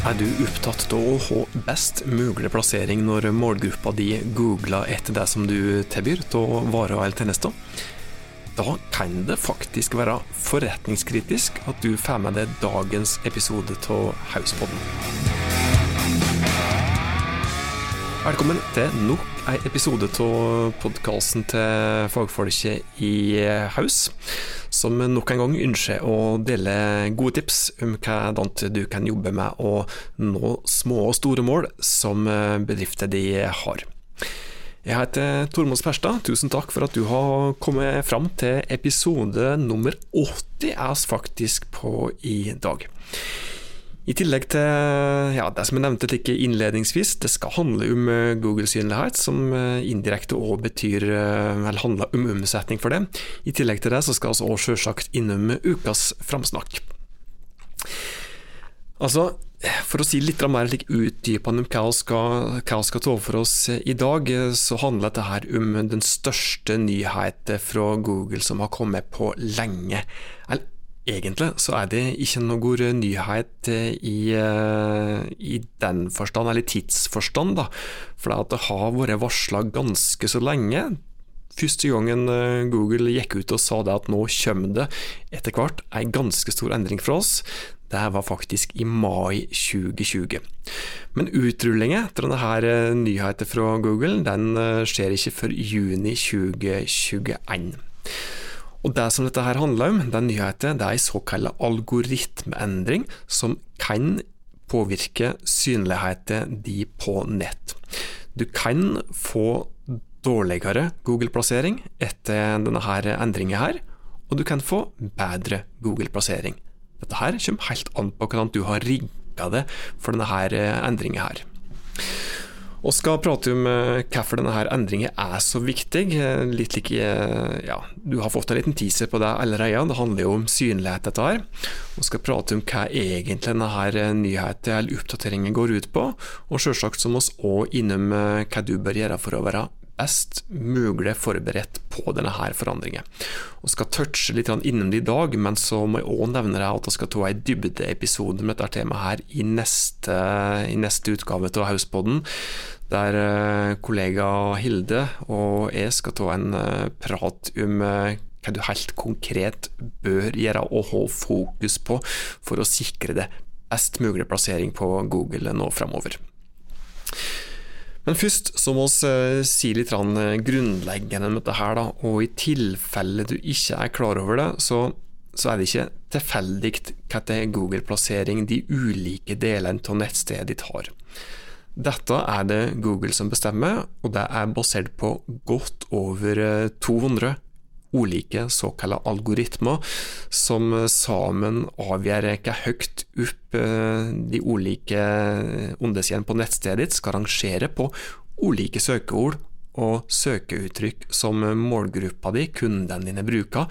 Er du opptatt av å ha best mulig plassering når målgruppa di googler etter det som du tilbyr av varer eller tjenester? Da kan det faktisk være forretningskritisk at du får med deg dagens episode av Hauspodden. Velkommen til nok en episode av podkasten til fagfolket i Haus som nok en gang ønsker å dele gode tips om hva du kan jobbe med å nå små og store mål som bedrifter de har. Jeg heter Tormod Sperstad, tusen takk for at du har kommet fram til episode nummer 80 er faktisk på i dag. I tillegg til ja, det som jeg nevnte like innledningsvis, det skal handle om eh, Google-synlighet, som eh, indirekte òg betyr vel eller handler om omsetning for det. I tillegg til det så skal vi òg selvsagt innom ukas framsnakk. Altså, for å si litt mer utdypende om hva vi skal, skal, ta for oss i dag, så handler dette her om den største nyheten fra Google som har kommet på lenge. Eller Egentlig så er det ikke noe nyhet i, eh, i den forstand, eller tidsforstand, da. For det har vært varsla ganske så lenge. Første gangen eh, Google gikk ut og sa det at nå kommer det etter hvert en ganske stor endring for oss, det var faktisk i mai 2020. Men utrullingen etter denne eh, nyheten fra Google den skjer ikke før juni 2021. Og Det som dette her handler om, den nyheten, det er en såkalt algoritmeendring som kan påvirke synligheten din på nett. Du kan få dårligere Google-plassering etter denne her endringen her, og du kan få bedre Google-plassering. Dette her kommer helt an på hvordan du har rigga det for denne her endringen her. Og skal prate om uh, hvorfor denne endringen er så viktig. Eh, litt like, uh, ja, Du har fått en liten teaser på det allerede. Det handler jo om synlighet, dette her. Og skal prate om hva egentlig denne nyheten eller oppdateringen går ut på. Og selvsagt må vi òg innom hva du bør gjøre for å være best mulig forberedt på denne her forandringen. Vi skal touche litt innom det i dag, men så må jeg òg nevne at vi skal ta en dybdeepisode med dette temaet her i neste, i neste utgave av Hauspodden. Der eh, kollega Hilde og jeg skal ta en eh, prat om eh, hva du helt konkret bør gjøre og ha fokus på for å sikre det best mulig plassering på Google nå framover. Men først så må vi eh, si litt eh, grunnleggende om dette her, da. Og i tilfelle du ikke er klar over det, så, så er det ikke tilfeldig hvilken Google-plassering de ulike delene av nettstedet ditt har. Dette er det Google som bestemmer, og det er basert på godt over 200 eh, ulike såkalte algoritmer, som sammen avgjør hvor høyt opp eh, de ulike undersidene på nettstedet ditt skal rangere på ulike søkeord og søkeuttrykk som målgruppa di, kundene dine, bruker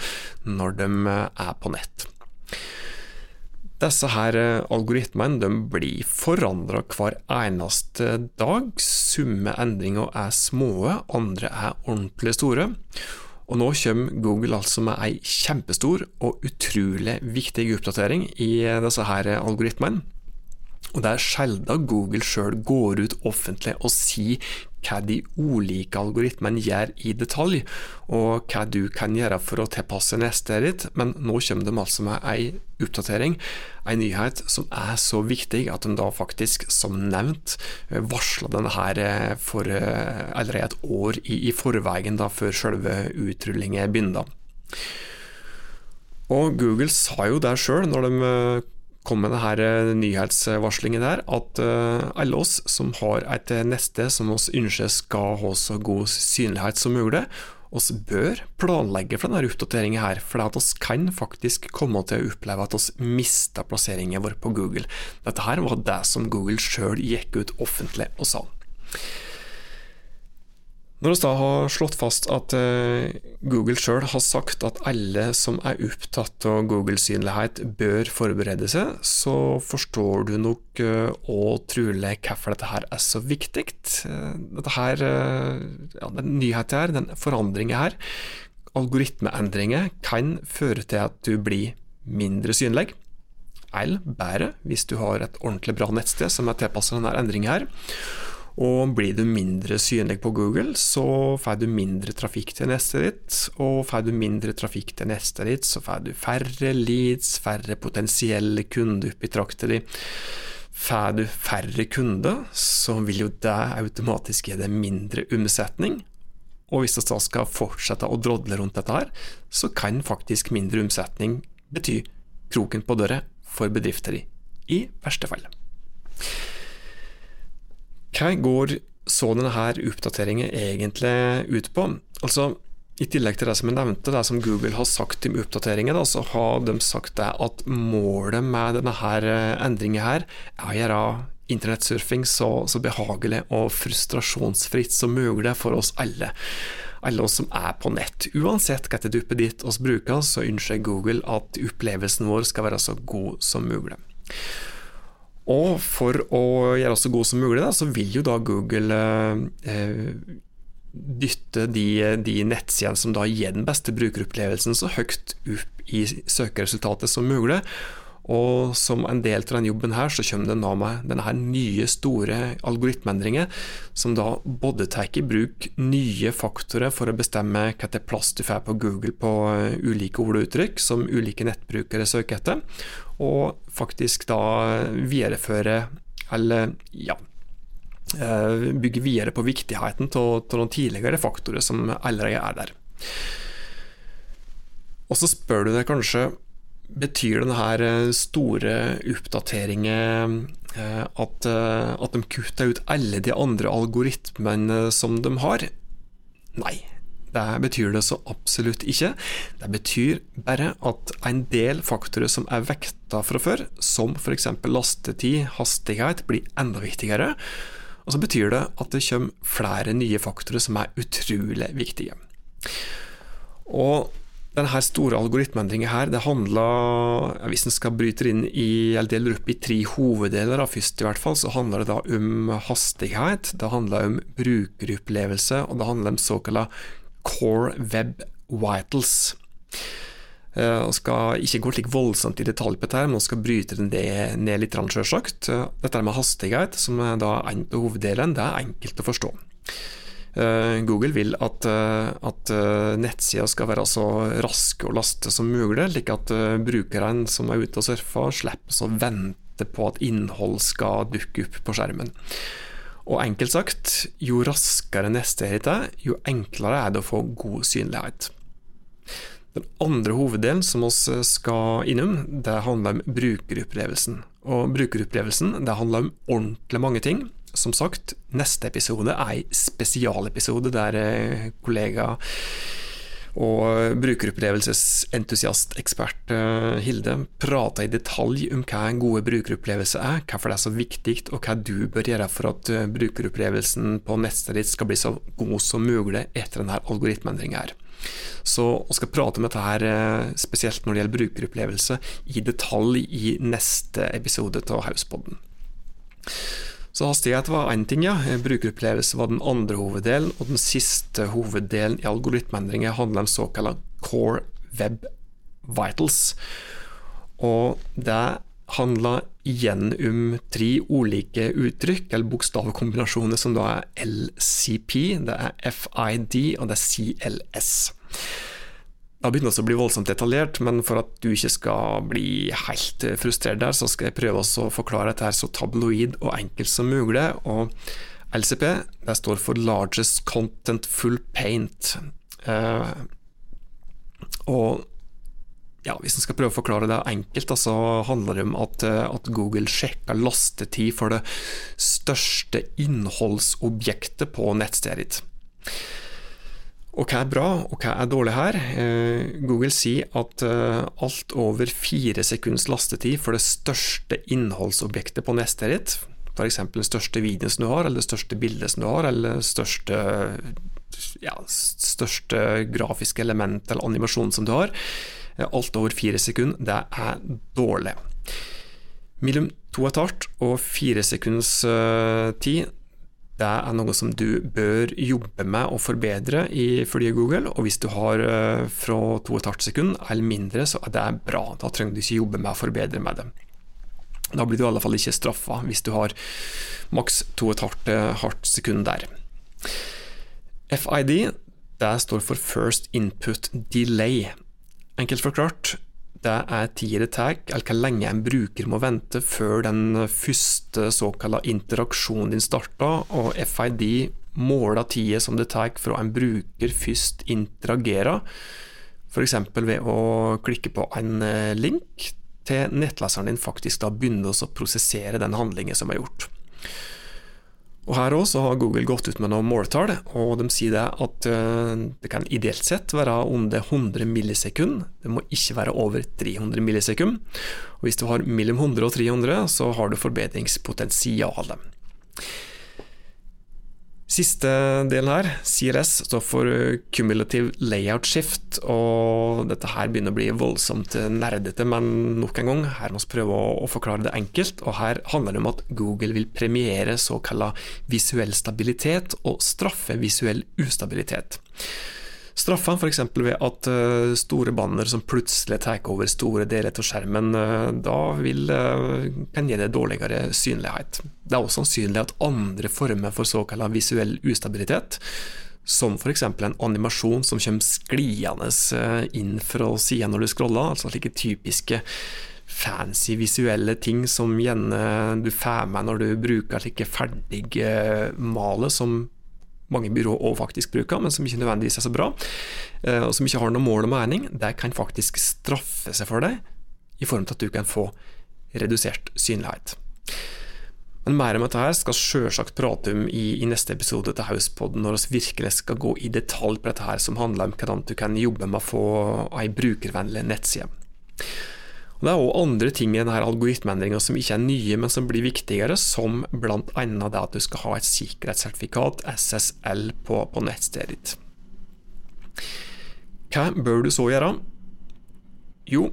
når de er på nett. Disse her algoritmene blir forandra hver eneste dag. Summe endringer er små, andre er ordentlig store. Og nå kommer Google altså med ei kjempestor og utrolig viktig oppdatering i disse her algoritmene. Og det er sjelden Google sjøl går ut offentlig og sier hva de ulike algoritmene gjør i detalj, og hva du kan gjøre for å tilpasse neste ditt, men nå kommer de altså med ei oppdatering, ei nyhet som er så viktig at de da faktisk, som nevnt, varsla denne eh, for eh, allerede et år i, i forveien, da, før selve utrullingen begynner. Og Google sa jo det sjøl når de eh, kom med denne nyhetsvarslingen der, at alle oss som har et neste som oss ønsker skal ha så god synlighet som mulig, oss bør planlegge for denne oppdateringen her, for at oss kan faktisk komme til å oppleve at oss mister plasseringen vår på Google. Dette her var det som Google sjøl gikk ut offentlig og sa. Når vi da har slått fast at eh, Google sjøl har sagt at alle som er opptatt av Google-synlighet, bør forberede seg, så forstår du nok eh, trolig hvorfor dette her er så viktig. Eh, dette her, ja, den nyheten her, den forandringen her, algoritmeendringer, kan føre til at du blir mindre synlig. eller bedre hvis du har et ordentlig bra nettsted som er tilpasset denne endringen her. Og blir du mindre synlig på Google, så får du mindre trafikk til neste ditt. Og får du mindre trafikk til neste ditt, så får du færre leads, færre potensielle kunder oppi trakta di. Får du færre kunder, så vil jo det automatisk gi deg mindre omsetning. Og hvis vi da skal fortsette å drodle rundt dette her, så kan faktisk mindre omsetning bety kroken på døra for bedrifter i, i verste fall. Går så denne her oppdateringen egentlig ut på? Altså, I tillegg til det som jeg nevnte, det som Google har sagt om oppdateringen, da, så har de sagt det at målet med denne her eh, endringen her er å gjøre internettsurfing så, så behagelig og frustrasjonsfritt som mulig for oss alle alle oss som er på nett. Uansett hva duppet ditt oss bruker, så ønsker Google at opplevelsen vår skal være så god som mulig. Og for å gjøre oss så gode som mulig, da, så vil jo da Google eh, dytte de, de nettsidene som da gir den beste brukeropplevelsen, så høyt opp i søkeresultatet som mulig. Og som en del av denne jobben her, så kommer det nå med denne her nye, store algoritmeendringen, som da både tar i bruk nye faktorer for å bestemme hva til plass du får på Google på eh, ulike ord og uttrykk som ulike nettbrukere søker etter, og faktisk da videreføre, eller ja eh, Bygge videre på viktigheten av noen tidligere faktorer som allerede er der. Og så spør du deg kanskje Betyr denne eh, store oppdateringen eh, at, eh, at de kutter ut alle de andre algoritmene som de har? Nei, det betyr det så absolutt ikke. Det betyr bare at en del faktorer som er vekta fra før, som f.eks. lastetid, hastighet, blir enda viktigere. Og så betyr det at det kommer flere nye faktorer som er utrolig viktige. Og denne store algoritmeendringen her, det handler, hvis en skal bryte inn i, eller deler opp i tre hoveddeler, først i hvert fall, så handler det da om hastighet, det handler om brukeropplevelse, og det handler om såkalte core web vitals. Jeg eh, skal ikke gå slik voldsomt i detalj på dette, men jeg skal bryte det ned litt, selvsagt. Dette med hastighet, som er da en av hoveddelene, det er enkelt å forstå. Eh, Google vil at, eh, at eh, nettsida skal være så rask å laste som mulig, slik at brukerne som er ute og surfer, slipper å vente på at innhold skal dukke opp på skjermen. Og enkelt sagt, jo raskere neste er, jo enklere er det å få god synlighet. Den andre hoveddelen som vi skal innom, det handler om brukeropplevelsen. Og brukeropplevelsen det handler om ordentlig mange ting som sagt, neste episode er ei spesialepisode der eh, kollega og brukeropplevelsesentusiastekspert eh, Hilde prater i detalj om hva en gode brukeropplevelse er, hvorfor det er så viktig, og hva du bør gjøre for at eh, brukeropplevelsen på nettstedet ditt skal bli så god som mulig etter denne algoritmeendringa her. Så vi skal prate om dette her, spesielt når det gjelder brukeropplevelse, i detalj i neste episode av Hauspodden. Så hastighet var én ting, ja. Brukeropplevelse var den andre hoveddelen. Og den siste hoveddelen i algoritmeendringer handler om såkalte core web vitals. Og det handler igjen om tre ulike uttrykk, eller bokstavkombinasjoner, som da er LCP, det er FID og det er CLS. Det begynner det å bli voldsomt detaljert, men for at du ikke skal bli helt frustrert der, så skal jeg prøve å forklare dette her så tabloid og enkelt som mulig. Og LCP det står for Largest Contentful Paint. Eh, og ja, hvis en skal prøve å forklare det enkelt, så handler det om at, at, Google sjekker lastetid for det største innholdsobjektet på nettstedet ditt. Og hva er bra, og hva er dårlig her? Eh, Google sier at eh, alt over fire sekunds lastetid for det største innholdsobjektet på nettet ditt, f.eks. den største videoen som du har, eller det største bildet som du har, eller det største, ja, største grafiske element eller animasjon som du har, eh, alt over fire sekunder, det er dårlig. Mellom to og et halvt og fire sekunds tid det er noe som du bør jobbe med å forbedre ifølge Google. Og hvis du har eh, fra 2,5 sekunder eller mindre, så er det bra. Da trenger du ikke jobbe med å forbedre med det. Da blir du i alle fall ikke straffa hvis du har maks 2,5 sekunder sekund der. FID det står for First Input Delay. Enkelt forklart, det er tida det tar, eller hvor lenge en bruker må vente før den første såkalte interaksjonen din starter, og FID måler tida som det tar for en bruker først interagerer, f.eks. ved å klikke på en link til nettleseren din faktisk da begynner å prosessere den handlingen som er gjort. Og Her også har Google gått ut med noen måltall, og de sier det at eh, det kan ideelt sett være under 100 millisekund. Det må ikke være over 300 millisekund. Og Hvis du har mellom 100 og 300, så har du forbedringspotensial. Siste delen her, CLS, står for Cumulative Layout Shift. og Dette her begynner å bli voldsomt nerdete, men nok en gang, her må vi prøve å, forklare det enkelt. og Her handler det om at Google vil premiere såkalla visuell stabilitet og straffe visuell ustabilitet. Straffa f.eks. ved at eh, store banner som plutselig tar over store deler av skjermen, eh, da vil, eh, kan gi det dårligere synlighet. Det er også sannsynlig at andre former for såkalt visuell ustabilitet, som f.eks. en animasjon som kommer skliende inn fra sida når du scroller, altså slike typiske fancy visuelle ting som gjerne du får med når du bruker slike ferdige maler som mange byråer òg faktisk bruker, men som ikke nødvendigvis er så bra, eh, og som ikke har noe mål og mening, det kan faktisk straffe seg for deg, i form til at du kan få redusert synlighet. Men mer om dette her skal selvsagt prate om i, i neste episode til Hauspodden, når vi virkelig skal gå i detalj på dette her, som handler om hvordan du kan jobbe med å få ei brukervennlig nettside. Og Det er òg andre ting i denne algoritmeendringa som ikke er nye, men som blir viktigere, som bl.a. det at du skal ha et sikkerhetssertifikat, SSL, på, på nettstedet ditt. Hva bør du så gjøre? Jo,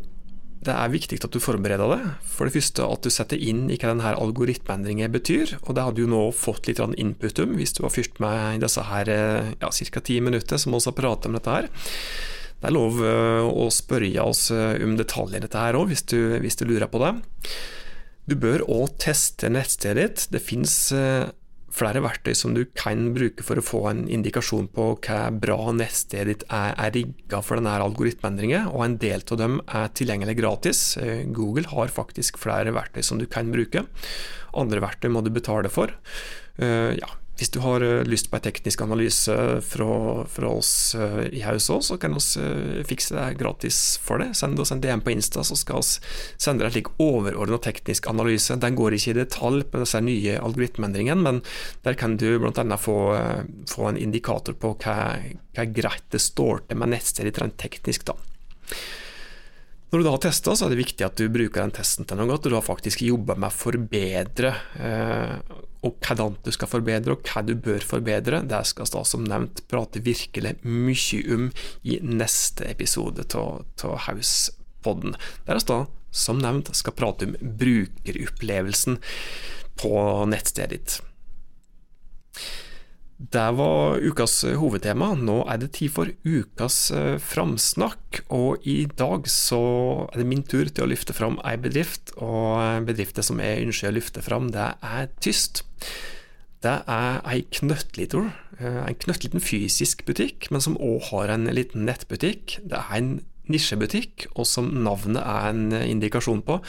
det er viktig at du forbereder deg. For det første at du setter inn i hva denne algoritmeendringen betyr. og Det hadde du nå fått litt input om hvis du var fyrt med i disse her ja, ca. ti minutter som vi har pratet om dette her. Det er lov eh, å spørre oss eh, om detaljer dette her òg, hvis, hvis, du lurer på det. Du bør òg teste nettstedet ditt. Det finnes eh, flere verktøy som du kan bruke for å få en indikasjon på hva bra nettstedet ditt er, er rigga for denne algoritmeendringen, og en del av dem er tilgjengelig gratis. Google har faktisk flere verktøy som du kan bruke. Andre verktøy må du betale for. Ja, hvis du har eh, lyst på en teknisk analyse fra, fra oss eh, i huset òg, så kan vi eh, fikse det gratis for det. Send oss en DM på Insta, så skal vi sende deg en slik overordna teknisk analyse. Den går ikke i detalj på disse nye algoritmeendringene, men der kan du bl.a. Få, få en indikator på hva, hva greit det står til med nettstedet rent teknisk. da. Når du da har testa, så er det viktig at du bruker den testen til noe godt, og du har faktisk jobba med å forbedre. Eh, og hvordan du skal forbedre, og hva du bør forbedre, det skal vi som nevnt prate virkelig mye om i neste episode av Hauspodden. Der vi da, som nevnt, skal prate om brukeropplevelsen på nettstedet ditt. Det var ukas eh, hovedtema. Nå er det tid for ukas eh, framsnakk, og i dag så er det min tur til å løfte fram ei bedrift, og bedriften som jeg ønsker å løfte fram, det er Tyst. Det er ei knøttliten, eh, en knøttliten fysisk butikk, men som òg har en liten nettbutikk. Det er en nisjebutikk, og som navnet er en indikasjon på,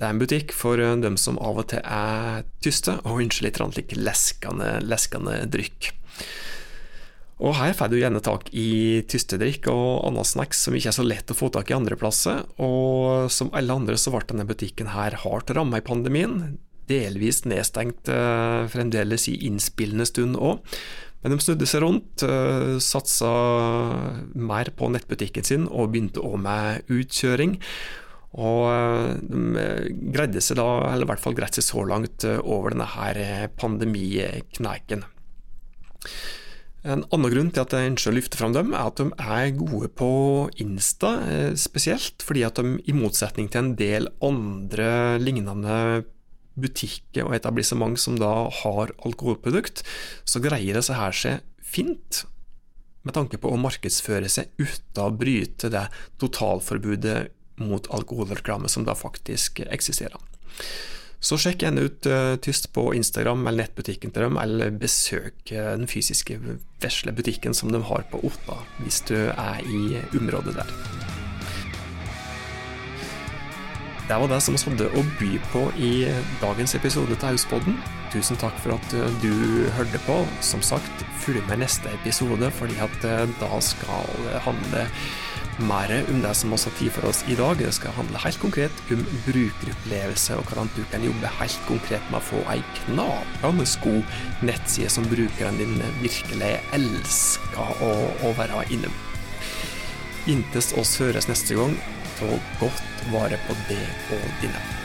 det er en butikk for eh, dem som av og til er tyste og ønsker litt like leskende, leskende drykk. Og Her får du gjerne tak i tystedrikk og annen snacks som ikke er så lett å få tak i andre plasser. Og som alle andre så ble denne butikken her hardt ramma i pandemien. Delvis nedstengt eh, fremdeles i innspillende stund òg. Men de snudde seg rundt, uh, satsa mer på nettbutikken sin og begynte òg med utkjøring. Og eh, de greide seg da, eller i hvert fall greide seg så langt eh, over denne her eh, pandemikneiken. En annen grunn til at jeg ønsker å løfte fram dem, er at de er gode på Insta, spesielt fordi at de i motsetning til en del andre lignende butikker og etablissement som da har alkoholprodukt, så greier det seg her seg fint med tanke på å markedsføre seg uten å bryte det totalforbudet mot alkoholreklame som da faktisk eksisterer. Så sjekk en ut uh, Tyst på Instagram eller nettbutikken til dem, eller besøk uh, den fysiske vesle butikken som de har på Otta, hvis du er i området der. Det var det som vi hadde å by på i dagens episode til Hauspodden. Tusen takk for at uh, du hørte på. Som sagt, følg med neste episode, fordi at da skal handle mer om det som vi har tid for oss i dag. Det skal handle helt konkret om brukeropplevelse, og hvordan du kan jobbe helt konkret med å få ei knakende god nettside som brukeren din virkelig elsker å, å være innom. Inntil oss høres neste gang, ta godt vare på det og dine.